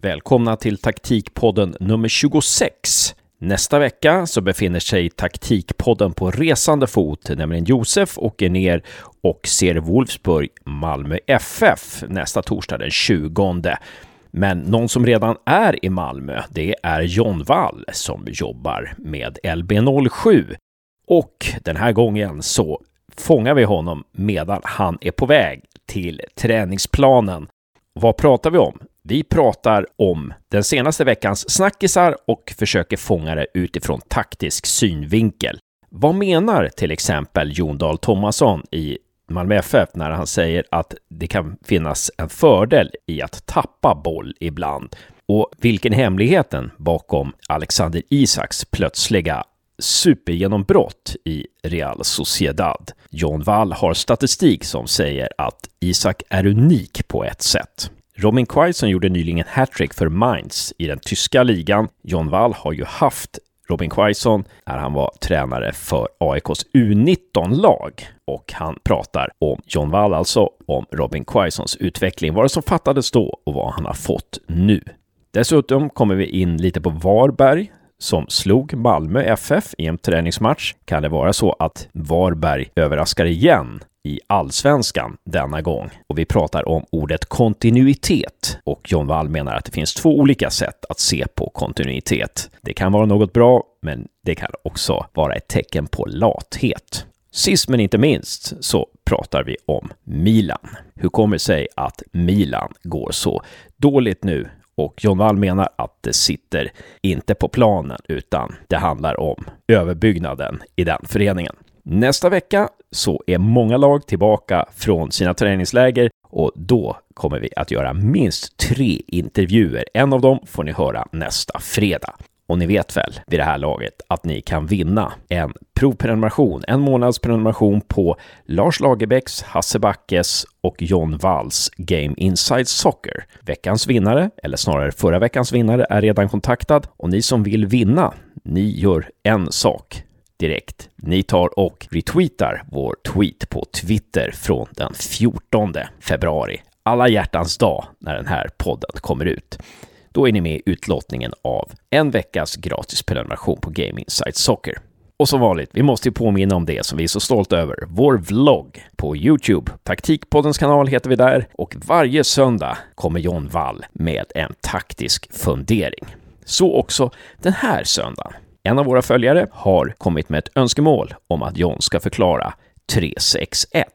Välkomna till taktikpodden nummer 26. Nästa vecka så befinner sig taktikpodden på resande fot, nämligen Josef åker ner och ser Wolfsburg Malmö FF nästa torsdag den 20. Men någon som redan är i Malmö, det är John Wall som jobbar med LB07. Och den här gången så fångar vi honom medan han är på väg till träningsplanen. Vad pratar vi om? Vi pratar om den senaste veckans snackisar och försöker fånga det utifrån taktisk synvinkel. Vad menar till exempel Jon Dahl Tomasson i Malmö FF när han säger att det kan finnas en fördel i att tappa boll ibland? Och vilken hemligheten bakom Alexander Isaks plötsliga supergenombrott i Real Sociedad. John Wall har statistik som säger att Isak är unik på ett sätt. Robin Quaison gjorde nyligen hattrick för Mainz i den tyska ligan. John Wall har ju haft Robin Quaison när han var tränare för AIKs U19-lag och han pratar om John Wall, alltså om Robin Quaisons utveckling, vad det som fattades då och vad han har fått nu. Dessutom kommer vi in lite på Varberg som slog Malmö FF i en träningsmatch. Kan det vara så att Varberg överraskar igen i allsvenskan denna gång. Och vi pratar om ordet kontinuitet. Och John Wall menar att det finns två olika sätt att se på kontinuitet. Det kan vara något bra, men det kan också vara ett tecken på lathet. Sist men inte minst så pratar vi om Milan. Hur kommer det sig att Milan går så dåligt nu och John Wall menar att det sitter inte på planen utan det handlar om överbyggnaden i den föreningen. Nästa vecka så är många lag tillbaka från sina träningsläger och då kommer vi att göra minst tre intervjuer. En av dem får ni höra nästa fredag. Och ni vet väl vid det här laget att ni kan vinna en provprenumeration, en månads prenumeration på Lars Lagerbäcks, Hasse Backes och John Walls Game Inside Soccer. Veckans vinnare, eller snarare förra veckans vinnare, är redan kontaktad och ni som vill vinna, ni gör en sak direkt. Ni tar och retweetar vår tweet på Twitter från den 14 februari. Alla hjärtans dag när den här podden kommer ut. Då är ni med i utlottningen av en veckas gratis prenumeration på Game Insight Soccer. Och som vanligt, vi måste ju påminna om det som vi är så stolta över, vår vlogg på Youtube. Taktikpoddens kanal heter vi där och varje söndag kommer John Wall med en taktisk fundering. Så också den här söndagen. En av våra följare har kommit med ett önskemål om att John ska förklara 361.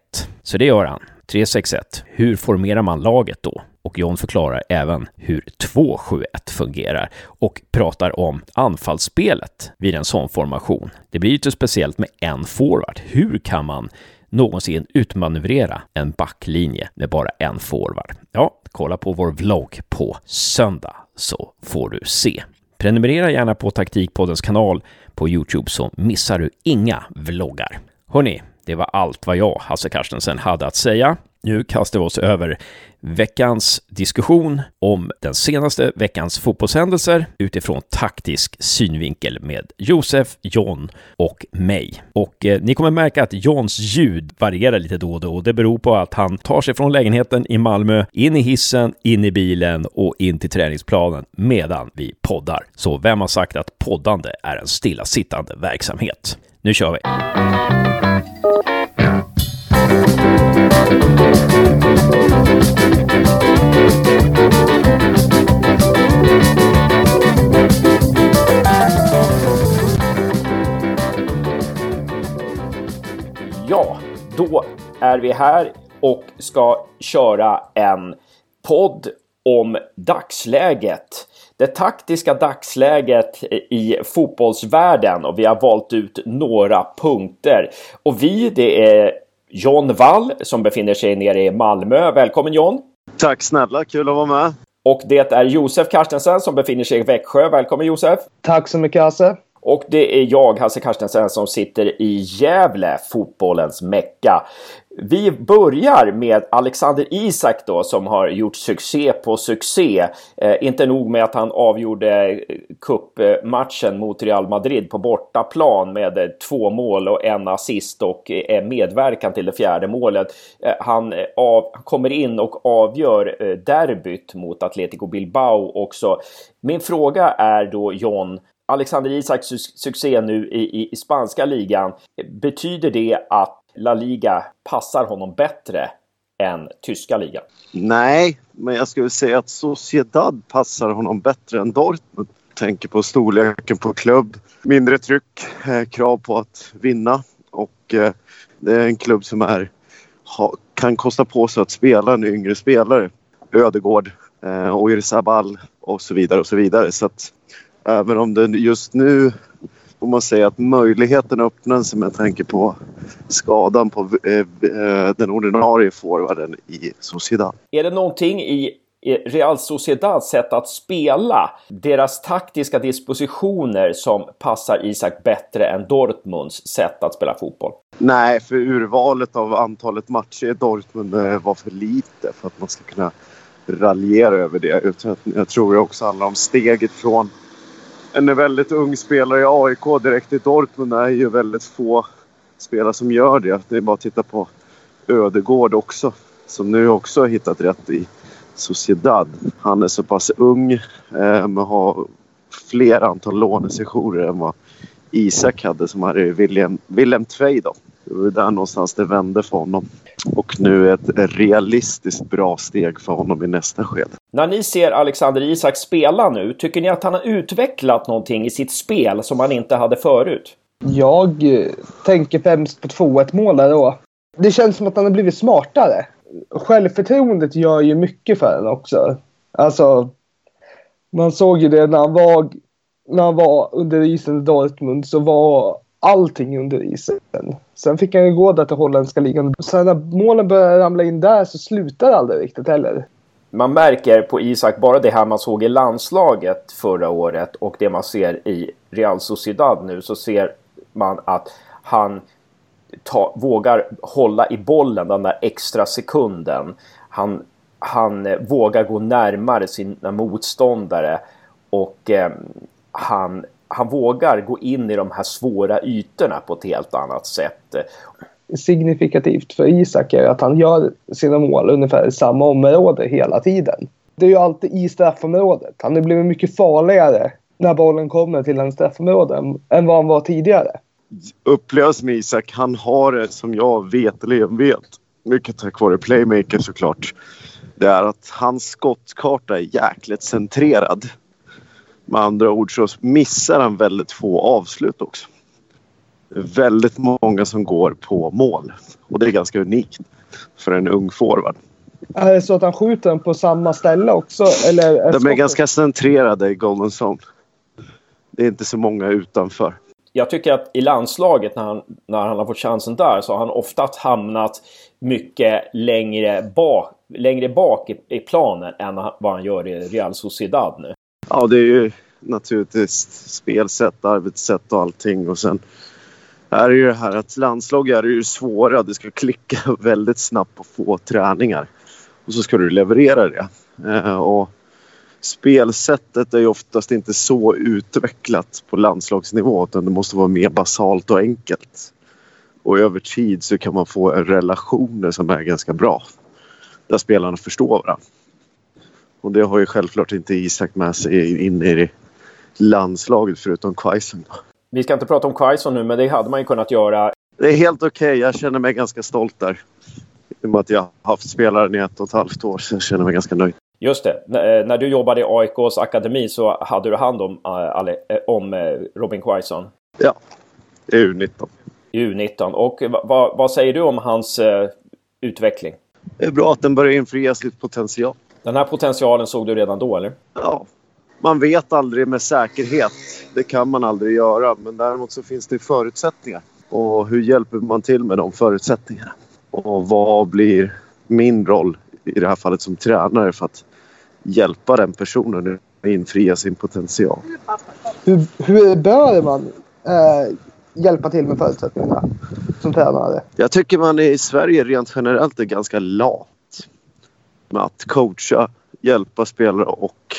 Så det gör han. 361. Hur formerar man laget då? Och John förklarar även hur 271 fungerar och pratar om anfallsspelet vid en sån formation. Det blir ju inte speciellt med en forward. Hur kan man någonsin utmanövrera en backlinje med bara en forward? Ja, kolla på vår vlogg på söndag så får du se. Prenumerera gärna på Taktikpoddens kanal på Youtube så missar du inga vloggar. Hörni, det var allt vad jag, Hasse Carstensen, hade att säga. Nu kastar vi oss över veckans diskussion om den senaste veckans fotbollshändelser utifrån taktisk synvinkel med Josef, John och mig. Och eh, ni kommer märka att Johns ljud varierar lite då och då. och Det beror på att han tar sig från lägenheten i Malmö, in i hissen, in i bilen och in till träningsplanen medan vi poddar. Så vem har sagt att poddande är en stillasittande verksamhet? Nu kör vi! Ja, då är vi här och ska köra en podd om dagsläget. Det taktiska dagsläget i fotbollsvärlden och vi har valt ut några punkter. Och vi, det är John Wall som befinner sig nere i Malmö. Välkommen John! Tack snälla, kul att vara med! Och det är Josef Karstensen som befinner sig i Växjö. Välkommen Josef! Tack så mycket Hasse! Och det är jag, Hasse Karstensen, som sitter i Gävle, fotbollens mecka. Vi börjar med Alexander Isak då som har gjort succé på succé. Eh, inte nog med att han avgjorde eh, kuppmatchen mot Real Madrid på bortaplan med eh, två mål och en assist och eh, medverkan till det fjärde målet. Eh, han, av, kommer in och avgör eh, derbyt mot Atletico Bilbao också. Min fråga är då John, Alexander Isaks succé nu i, i, i spanska ligan, betyder det att La Liga passar honom bättre än tyska ligan? Nej, men jag skulle säga att Sociedad passar honom bättre än Dortmund. Tänker på storleken på klubb, mindre tryck, eh, krav på att vinna och eh, det är en klubb som är, kan kosta på sig att spela en yngre spelare. Ödegård, eh, Oirzabal och så vidare och så vidare. Så att även om det just nu får man säga att möjligheten öppnar sig med tanke på skadan på eh, den ordinarie forwarden i Sociedad. Är det någonting i Real Sociedads sätt att spela, deras taktiska dispositioner som passar Isak bättre än Dortmunds sätt att spela fotboll? Nej, för urvalet av antalet matcher i Dortmund eh, var för lite för att man ska kunna raljera över det. Jag tror det också handlar om steget från en väldigt ung spelare i AIK direkt till Dortmund är ju väldigt få spelare som gör det. Det är bara att titta på Ödegård också. Som nu också har hittat rätt i Sociedad. Han är så pass ung eh, men har fler antal lånesessioner än vad Isak hade som hade William, William Tvej då. Det var där någonstans det vände för honom. Och nu ett realistiskt bra steg för honom i nästa skede. När ni ser Alexander Isak spela nu, tycker ni att han har utvecklat någonting i sitt spel som han inte hade förut? Jag eh, tänker främst på 2-1 målet då. Det känns som att han har blivit smartare. Självförtroendet gör ju mycket för en också. Alltså, man såg ju det när han var, när han var under isen i Dortmund så var allting under isen. Sen fick han ju gå där till holländska ligan. Sen när målen började ramla in där så slutade det aldrig riktigt heller. Man märker på Isak bara det här man såg i landslaget förra året och det man ser i Real Sociedad nu så ser man att han ta, vågar hålla i bollen den där extra sekunden. Han, han eh, vågar gå närmare sina motståndare och eh, han, han vågar gå in i de här svåra ytorna på ett helt annat sätt. Signifikativt för Isak är att han gör sina mål ungefär i samma område hela tiden. Det är ju alltid i straffområdet. Han har blivit mycket farligare när bollen kommer till en straffområde än vad han var tidigare. Upplevs med Isak, han har det som jag veteligen vet, mycket tack vare playmaker såklart. Det är att hans skottkarta är jäkligt centrerad. Med andra ord så missar han väldigt få avslut också. Väldigt många som går på mål. Och det är ganska unikt för en ung forward. Är det så att han skjuter den på samma ställe också? Eller är De är skottet- ganska centrerade i Golden Zone. Det är inte så många utanför. Jag tycker att i landslaget när han, när han har fått chansen där så har han oftast hamnat mycket längre bak, längre bak i, i planen än vad han gör i Real Sociedad nu. Ja, det är ju naturligtvis spelsätt, arbetssätt och allting. Och sen är det ju det här att landslag är det ju svåra. Det ska klicka väldigt snabbt på få träningar. Och så ska du leverera det. Eh, och spelsättet är ju oftast inte så utvecklat på landslagsnivå utan det måste vara mer basalt och enkelt. Och över tid så kan man få relationer som är ganska bra. Där spelarna förstår varandra. Och det har ju självklart inte Isak med sig in i landslaget förutom Quaison. Vi ska inte prata om Quaison nu, men det hade man ju kunnat göra. Det är helt okej. Jag känner mig ganska stolt där. I och med att jag har haft spelaren i ett och ett halvt år så jag känner mig ganska nöjd. Just det, N- eh, när du jobbade i AIKs akademi så hade du hand om, eh, om Robin Quaison Ja, det är U19. i U19. Och va- va- vad säger du om hans eh, utveckling? Det är bra att den börjar infria sitt potential. Den här potentialen såg du redan då, eller? Ja, man vet aldrig med säkerhet. Det kan man aldrig göra. Men däremot så finns det förutsättningar. Och hur hjälper man till med de förutsättningarna? Och vad blir min roll i det här fallet som tränare för att hjälpa den personen att infria sin potential? Hur, hur bör man eh, hjälpa till med förutsättningarna som tränare. Jag tycker man i Sverige rent generellt är ganska lat med att coacha, hjälpa spelare och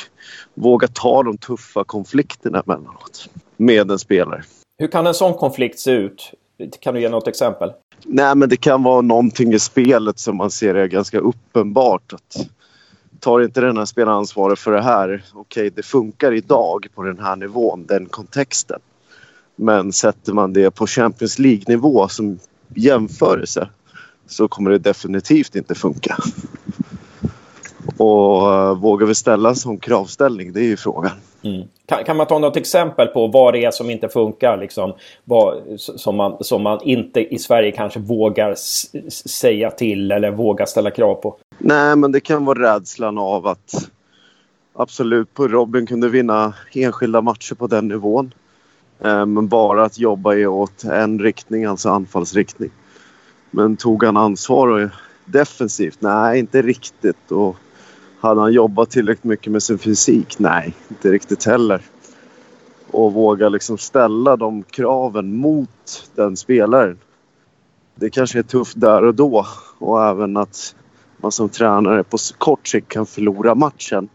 våga ta de tuffa konflikterna emellanåt med en spelare. Hur kan en sån konflikt se ut? Kan du ge något exempel? Nej, men det kan vara någonting i spelet som man ser är ganska uppenbart. att Tar inte den här spelaren ansvaret för det här, okej, okay, det funkar idag på den här nivån, den kontexten. Men sätter man det på Champions League-nivå som jämförelse så kommer det definitivt inte funka. Och uh, vågar vi ställa en sån kravställning? Det är ju frågan. Mm. Kan, kan, man ta något exempel på vad det är som inte funkar? Liksom, vad, som, man, som man inte i Sverige kanske vågar säga till eller vågar ställa krav på? Nej, men det kan vara rädslan av att absolut, på Robin kunde vinna enskilda matcher på den nivån. Eh, men bara att jobba i åt en riktning, alltså anfallsriktning. Men tog han ansvar defensivt? Nej, inte riktigt. Och hade han jobbat tillräckligt mycket med sin fysik? Nej, inte riktigt heller. Och våga liksom ställa de kraven mot den spelaren. Det kanske är tufft där och då. Och även att man som tränare på kort sikt kan förlora matchen.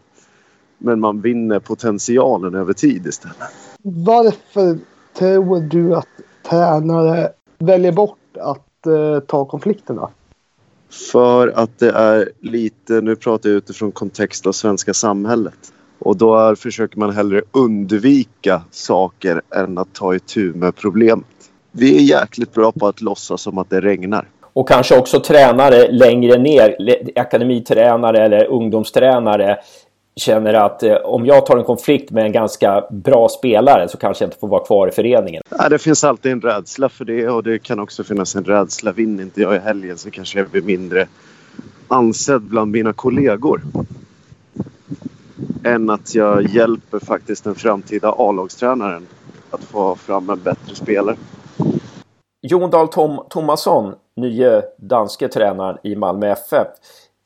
Men man vinner potentialen över tid istället. Varför tror du att tränare väljer bort att eh, ta konflikterna? För att det är lite, nu pratar jag utifrån kontext av svenska samhället. Och då är, försöker man hellre undvika saker än att ta itu med problemet. Vi är jäkligt bra på att låtsas som att det regnar. Och kanske också tränare längre ner, akademitränare eller ungdomstränare känner att eh, om jag tar en konflikt med en ganska bra spelare så kanske jag inte får vara kvar i föreningen. Ja, det finns alltid en rädsla för det och det kan också finnas en rädsla. Vinner inte jag i helgen så kanske jag blir mindre ansedd bland mina kollegor. Än att jag hjälper faktiskt den framtida A-lagstränaren att få fram en bättre spelare. Jon Dahl Tom Tomasson, nye danske tränaren i Malmö FF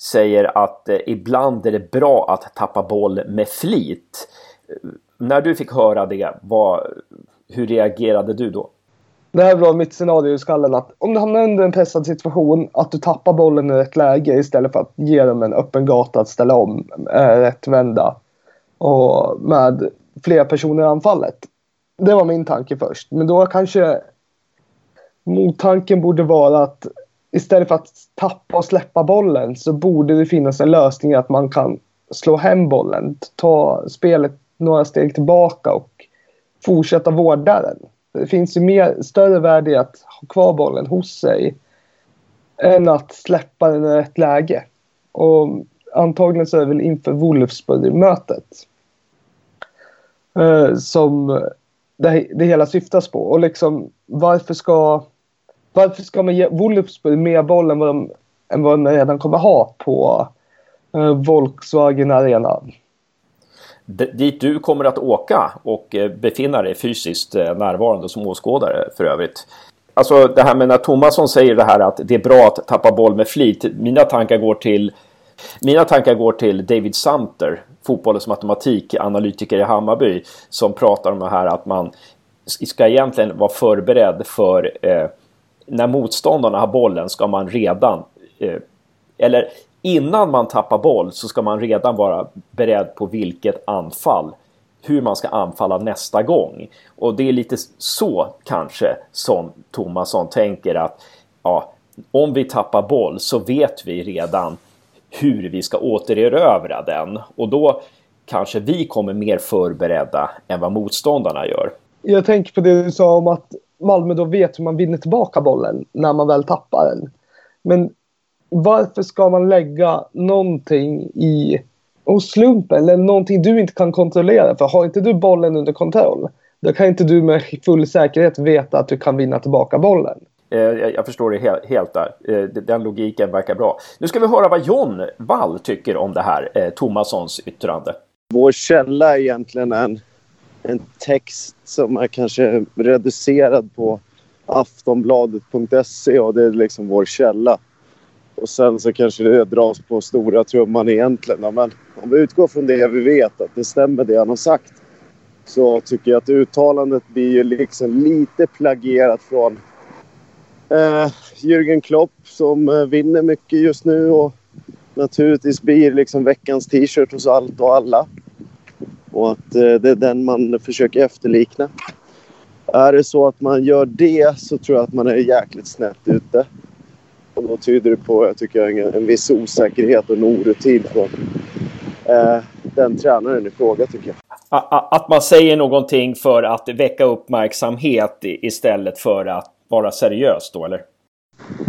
säger att eh, ibland är det bra att tappa boll med flit. När du fick höra det, vad, hur reagerade du då? Det här var mitt scenario i skallen att om du hamnar under en pressad situation att du tappar bollen i rätt läge istället för att ge dem en öppen gata att ställa om, eh, äh, rätt vända och med flera personer i anfallet. Det var min tanke först. Men då kanske mottanken borde vara att istället för att tappa och släppa bollen så borde det finnas en lösning att man kan slå hem bollen, ta spelet några steg tillbaka och fortsätta vårda den. Det finns ju mer, större värde i att ha kvar bollen hos sig än att släppa den i rätt läge. Och antagligen så är det väl inför Wolfsburg-mötet eh, som det, det hela syftas på. Och liksom varför ska varför ska man ge Wolfsburg mer boll än vad de, än vad de redan kommer ha på eh, Volkswagen Arena? D dit du kommer att åka och eh, befinna dig fysiskt eh, närvarande som åskådare för övrigt. Alltså det här med när Tomasson säger det här att det är bra att tappa boll med flit. Mina tankar går till mina tankar går till David Sumter, fotbollens matematikanalytiker i Hammarby, som pratar om det här att man ska egentligen vara förberedd för eh, när motståndarna har bollen ska man redan, eh, eller innan man tappar boll så ska man redan vara beredd på vilket anfall, hur man ska anfalla nästa gång. Och det är lite så kanske som Tomasson tänker att ja, om vi tappar boll så vet vi redan hur vi ska återerövra den och då kanske vi kommer mer förberedda än vad motståndarna gör. Jag tänker på det du sa om att Malmö då vet hur man vinner tillbaka bollen när man väl tappar den. Men varför ska man lägga någonting i hos slumpen eller någonting du inte kan kontrollera? För har inte du bollen under kontroll, då kan inte du med full säkerhet veta att du kan vinna tillbaka bollen. Eh, jag förstår det helt där. Eh, den logiken verkar bra. Nu ska vi höra vad John Wall tycker om det här eh, Tomassons yttrande. Vår källa är egentligen en en text som är kanske reducerad på aftonbladet.se och det är liksom vår källa. Och sen så kanske det dras på stora trumman egentligen. Men om vi utgår från det vi vet, att det stämmer det han har sagt. så tycker jag att uttalandet blir ju liksom lite plagierat från eh, Jürgen Klopp som eh, vinner mycket just nu och naturligtvis blir liksom veckans t-shirt hos allt och alla. Och att eh, det är den man försöker efterlikna. Är det så att man gör det så tror jag att man är jäkligt snett ute. Och då tyder det på, jag tycker, en, en viss osäkerhet och en orutin från eh, den tränaren i fråga tycker jag. Att man säger någonting för att väcka uppmärksamhet istället för att vara seriös då, eller?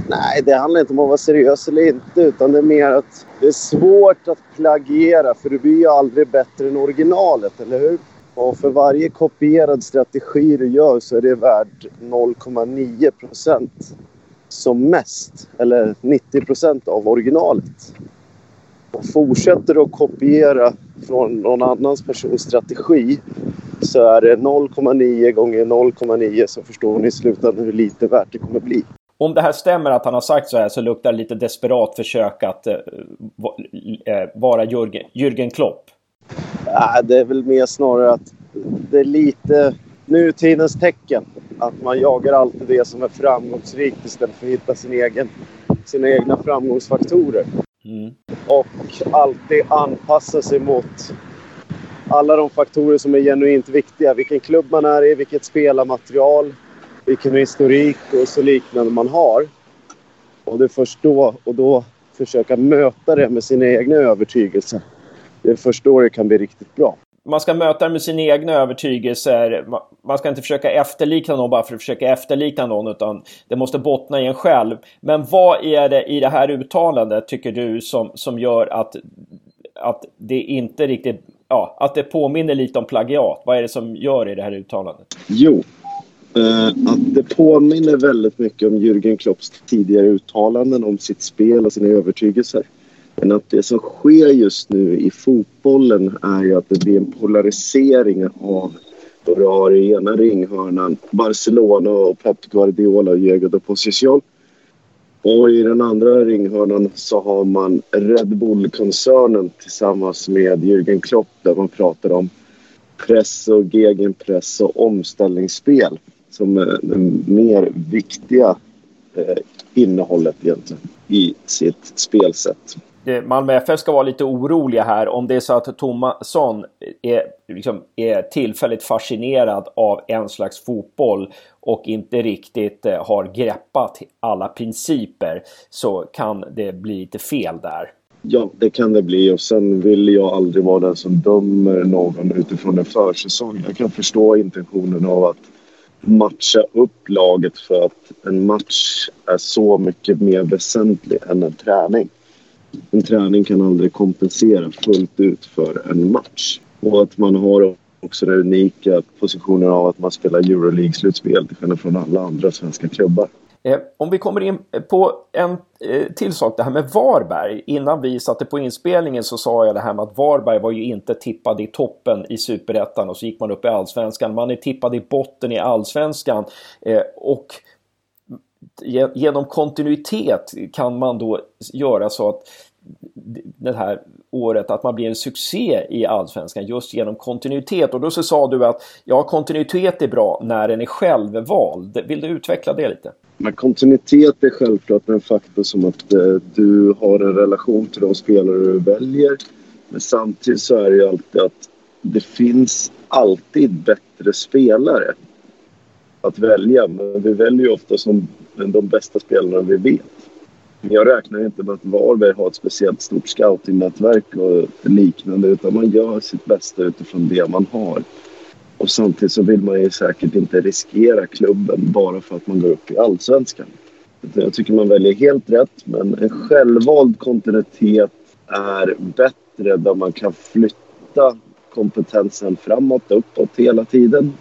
Nej, det handlar inte om att vara seriös eller inte. Utan det är mer att det är svårt att plagiera för du blir ju aldrig bättre än originalet, eller hur? Och för varje kopierad strategi du gör så är det värd 0,9 procent som mest. Eller 90 procent av originalet. Och fortsätter du att kopiera från någon annans persons strategi så är det 0,9 gånger 0,9 så förstår ni i slutändan hur lite värt det kommer bli. Om det här stämmer att han har sagt så här så luktar det lite desperat försök att uh, vara Jürgen, Jürgen Klopp. Ja, det är väl mer snarare att det är lite nutidens tecken. Att man jagar alltid det som är framgångsrikt istället för att hitta sin egen, sina egna framgångsfaktorer. Mm. Och alltid anpassa sig mot alla de faktorer som är genuint viktiga. Vilken klubb man är i, vilket spelarmaterial, vilken historik och så liknande man har. Och det är först då, och då försöka möta det med sina egna övertygelser. Det är först då det kan bli riktigt bra. Man ska möta det med sina egna övertygelser. Man ska inte försöka efterlikna någon bara för att försöka efterlikna någon utan det måste bottna i en själv. Men vad är det i det här uttalandet tycker du som, som gör att, att det inte riktigt ja, att det påminner lite om plagiat. Vad är det som gör i det här uttalandet? Jo, Eh, att det påminner väldigt mycket om Jürgen Klopps tidigare uttalanden om sitt spel och sina övertygelser. Men att det som sker just nu i fotbollen är ju att det blir en polarisering av då du har i ena ringhörnan Barcelona och Pep Guardiola och Diego de Position. Och i den andra ringhörnan så har man Red Bull-koncernen tillsammans med Jürgen Klopp där man pratar om press och gegenpress och omställningsspel som är det mer viktiga eh, innehållet egentligen i sitt spelsätt. Malmö FF ska vara lite oroliga här om det är så att Tomasson är, liksom, är tillfälligt fascinerad av en slags fotboll och inte riktigt eh, har greppat alla principer så kan det bli lite fel där. Ja, det kan det bli och sen vill jag aldrig vara den som dömer någon utifrån en försäsong. Jag kan förstå intentionen av att matcha upp laget för att en match är så mycket mer väsentlig än en träning en träning kan aldrig kompensera fullt ut för en match. Och att man har också den unika positionen av att man spelar Euroleague-slutspel till skillnad från alla andra svenska klubbar. Eh, om vi kommer in eh, på en eh, till sak, det här med Varberg. Innan vi satte på inspelningen så sa jag det här med att Varberg var ju inte tippad i toppen i Superettan och så gick man upp i Allsvenskan. Man är tippad i botten i Allsvenskan. Eh, och genom kontinuitet kan man då göra så att det här året att man blir en succé i Allsvenskan just genom kontinuitet. Och då så sa du att ja, kontinuitet är bra när den är självvald. Vill du utveckla det lite? Men kontinuitet är självklart en faktor som att eh, du har en relation till de spelare du väljer. Men samtidigt så är det ju alltid att det finns alltid bättre spelare att välja. Men vi väljer ju ofta som de bästa spelarna vi vet. Jag räknar inte med att Varberg har ett speciellt stort scoutingnätverk och liknande utan man gör sitt bästa utifrån det man har. Och samtidigt så vill man ju säkert inte riskera klubben bara för att man går upp i allsvenskan. Jag tycker man väljer helt rätt men en självvald kontinuitet är bättre där man kan flytta kompetensen framåt, uppåt hela tiden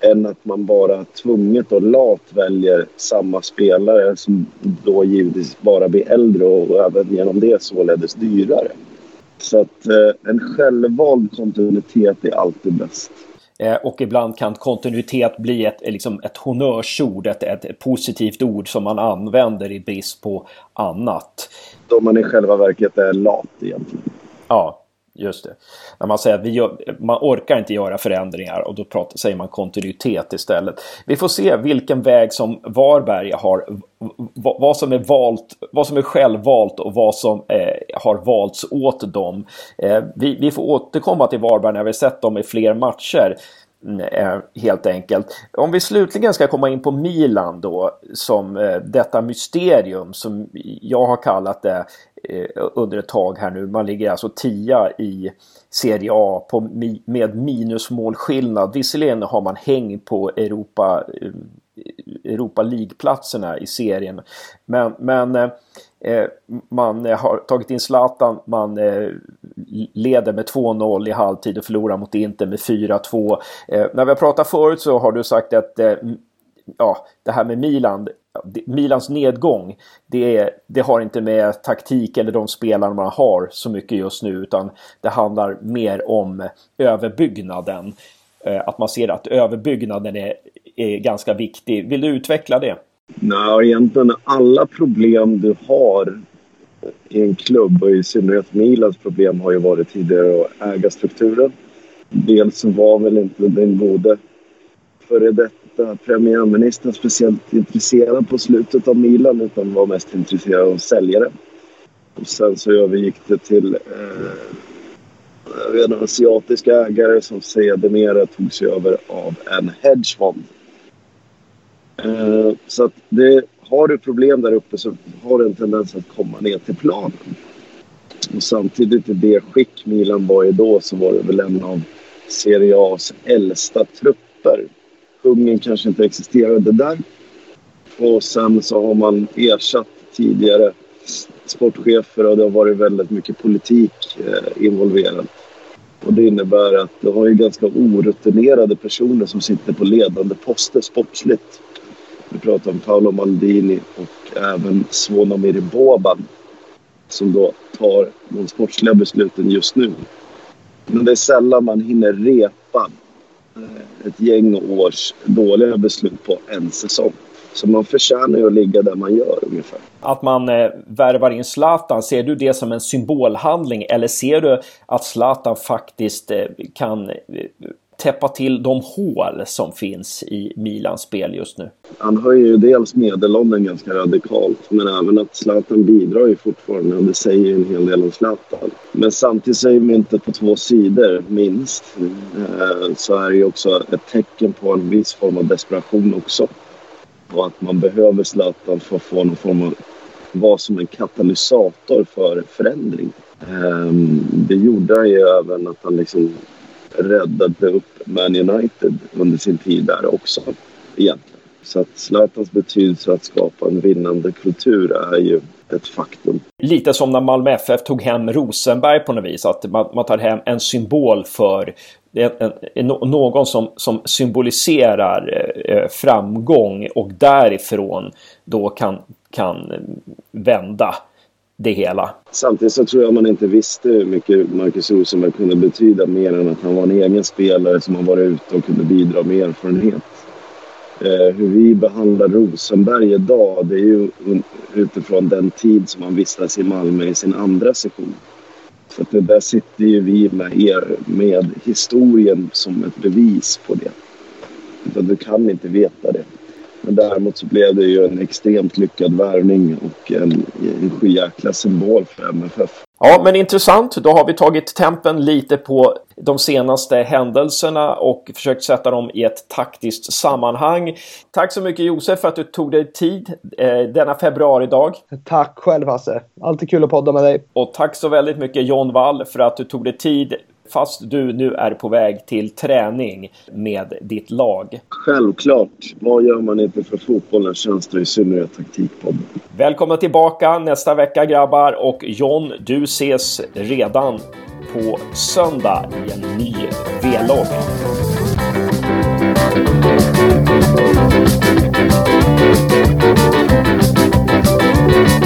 än att man bara tvunget och lat väljer samma spelare som då givetvis bara blir äldre och även genom det således dyrare. Så att eh, en självvald kontinuitet är alltid bäst. Eh, och ibland kan kontinuitet bli ett, liksom ett honnörsord, ett, ett positivt ord som man använder i brist på annat. Då man i själva verket är lat egentligen. Ja, Just det. När man säger att vi gör, man orkar inte göra förändringar och då pratar, säger man kontinuitet istället. Vi får se vilken väg som Varberg har, vad som är valt, vad som är självvalt och vad som eh, har valts åt dem. Eh, vi, vi, får återkomma till Varberg när vi sett dem i fler matcher. Mm, eh, helt enkelt. Om vi slutligen ska komma in på Milan då som eh, detta mysterium som jag har kallat det eh, under ett tag här nu. Man ligger alltså tia i Serie A på, med minusmålskillnad. Visserligen har man häng på Europa, Europa League-platserna i serien. Men, men Eh, man eh, har tagit in Zlatan, man eh, leder med 2-0 i halvtid och förlorar mot Inter med 4-2. När vi har pratat förut så har du sagt att ja, det här med Milan, Milans nedgång, det, det har inte med taktik eller de spelarna man har så mycket just nu utan det handlar mer om överbyggnaden. Att man ser att överbyggnaden är, är ganska viktig. Vill du utveckla det? Nej, egentligen alla problem du har i en klubb och i synnerhet Milans problem har ju varit tidigare att äga strukturen. Dels så var väl inte den gode före detta premiärministern speciellt intresserad på slutet av Milan utan var mest intresserad av säljare. Och sen så övergick det till eh, en asiatiska ägare som sedermera tog sig över av en hedgefond Eh, så att det, har du problem där uppe så har du en tendens att komma ner till planen. Och samtidigt i det skick Milan var i då så var det väl en av Serie A's äldsta trupper. Hungern kanske inte existerade där. Och sen så har man ersatt tidigare sportchefer och det har varit väldigt mycket politik eh. Och det innebär att du har ju ganska orutinerade personer som sitter på ledande poster sportsligt. Vi pratar om Paolo Maldini och även Svonomir Boban som då tar de sportsliga besluten just nu. Men det är sällan man hinner repa eh, ett gäng års dåliga beslut på en säsong. Så man förtjänar ju att ligga där man gör ungefär. Att man eh, värvar in Zlatan, ser du det som en symbolhandling eller ser du att Zlatan faktiskt eh, kan eh, täppa till de hål som finns i Milans spel just nu? Han höjer ju dels medelåldern ganska radikalt men även att Zlatan bidrar ju fortfarande och det säger ju en hel del om Zlatan. Men samtidigt så är myntet på två sidor, minst. Eh, så är det ju också ett tecken på en viss form av desperation också. Och att man behöver Zlatan för att få någon form av vara som en katalysator för förändring. Ehm, det gjorde han ju även att han liksom räddade upp Man United under sin tid där också egentligen. Så att Zlatans betydelse att skapa en vinnande kultur är ju ett faktum. Lite som när Malmö FF tog hem Rosenberg på något vis. Att man, man tar hem en symbol för en, en, någon som, som symboliserar eh, framgång och därifrån då kan, kan vända det hela. Samtidigt så tror jag man inte visste hur mycket Marcus Rosenberg kunde betyda mer än att han var en egen spelare som har varit ute och kunde bidra med erfarenhet. Eh, hur vi behandlar Rosenberg idag det är ju utifrån den tid som han vistas i Malmö i sin andra session. Så att det där sitter ju vi med, er, med historien som ett bevis på det. Utan du kan inte veta det. Men däremot så blev det ju en extremt lyckad värvning och en, en sjujäkla symbol för MFF. Ja, men intressant. Då har vi tagit tempen lite på de senaste händelserna och försökt sätta dem i ett taktiskt sammanhang. Tack så mycket Josef för att du tog dig tid eh, denna februaridag. Tack själv Hasse. Alltid kul att podda med dig. Och tack så väldigt mycket John Wall för att du tog dig tid fast du nu är på väg till träning med ditt lag. Självklart. Vad gör man inte för fotbollens tjänst och i synnerhet taktikbomb. Välkomna tillbaka nästa vecka grabbar och John, du ses redan på söndag i en ny V-logg. Thank